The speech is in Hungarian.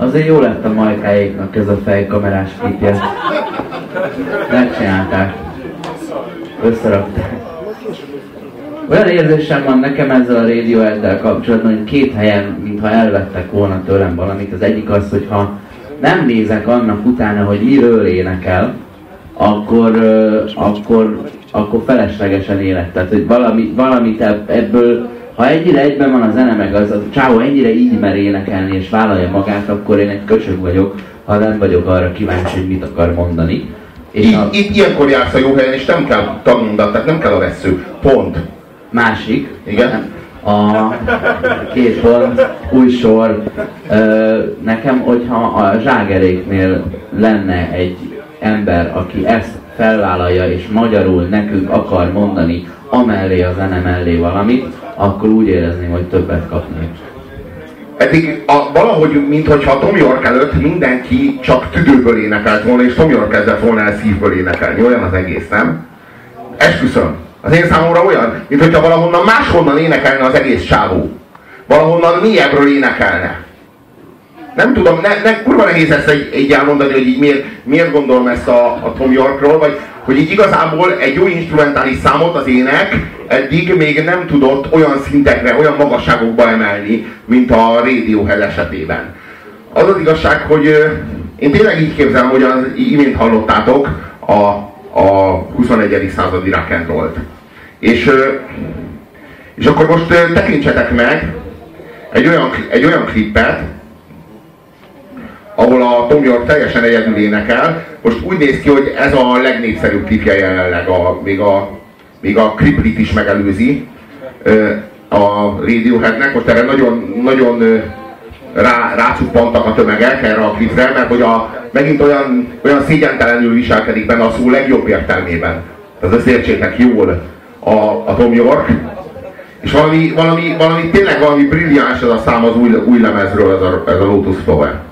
Azért jó lett a majkáéknak ez a fejkamerás klipje. Megcsinálták. Összerakták. Olyan érzésem van nekem ezzel a Radiohead-del kapcsolatban, hogy két helyen, mintha elvettek volna tőlem valamit. Az egyik az, hogy ha nem nézek annak utána, hogy miről énekel, akkor, akkor, akkor feleslegesen élet. Tehát, hogy valami, valamit ebből, ha egyre egyben van a zene, meg az a csávó ennyire így mer énekelni és vállalja magát, akkor én egy köcsög vagyok, ha nem vagyok arra kíváncsi, hogy mit akar mondani. És a... itt ilyenkor jársz a jó helyen, és nem kell tanulnod, tehát nem kell a vesző. Pont. Másik. Igen. A két pont, új sor. Nekem, hogyha a zságeréknél lenne egy ember, aki ezt felvállalja és magyarul nekünk akar mondani amellé a zene mellé valamit, akkor úgy érezném, hogy többet kapnék. Eddig a, valahogy, mintha Tom York előtt mindenki csak tüdőből énekelt volna, és Tom York kezdett volna el szívből énekelni. Olyan az egész, nem? Esküszöm. Az én számomra olyan, mint hogyha valahonnan máshonnan énekelne az egész csávó. Valahonnan mélyebbről énekelne. Nem tudom, ne, ne, kurva nehéz ezt egy, egy elmondani, hogy így miért, miért gondolom ezt a, a Tom Yorkról, vagy hogy így igazából egy jó instrumentális számot az ének eddig még nem tudott olyan szintekre, olyan magasságokba emelni, mint a Radiohead esetében. Az az igazság, hogy én tényleg így képzelem, hogy az imént hallottátok a, a 21. századi rock És, és akkor most tekintsetek meg egy olyan, egy olyan klippet, ahol a Tom York teljesen egyedül énekel. Most úgy néz ki, hogy ez a legnépszerűbb klipje jelenleg, a, még a, még a Kriplit is megelőzi a Radioheadnek. Most erre nagyon, nagyon rá, rácuppantak a tömegek erre a klipre, mert hogy a, megint olyan, olyan szégyentelenül viselkedik benne a szó legjobb értelmében. Tehát ezt értsétek jól a, a Tom York. És valami, valami, valami, tényleg valami brilliáns ez a szám az új, új lemezről, ez a, ez a Lotus Flower.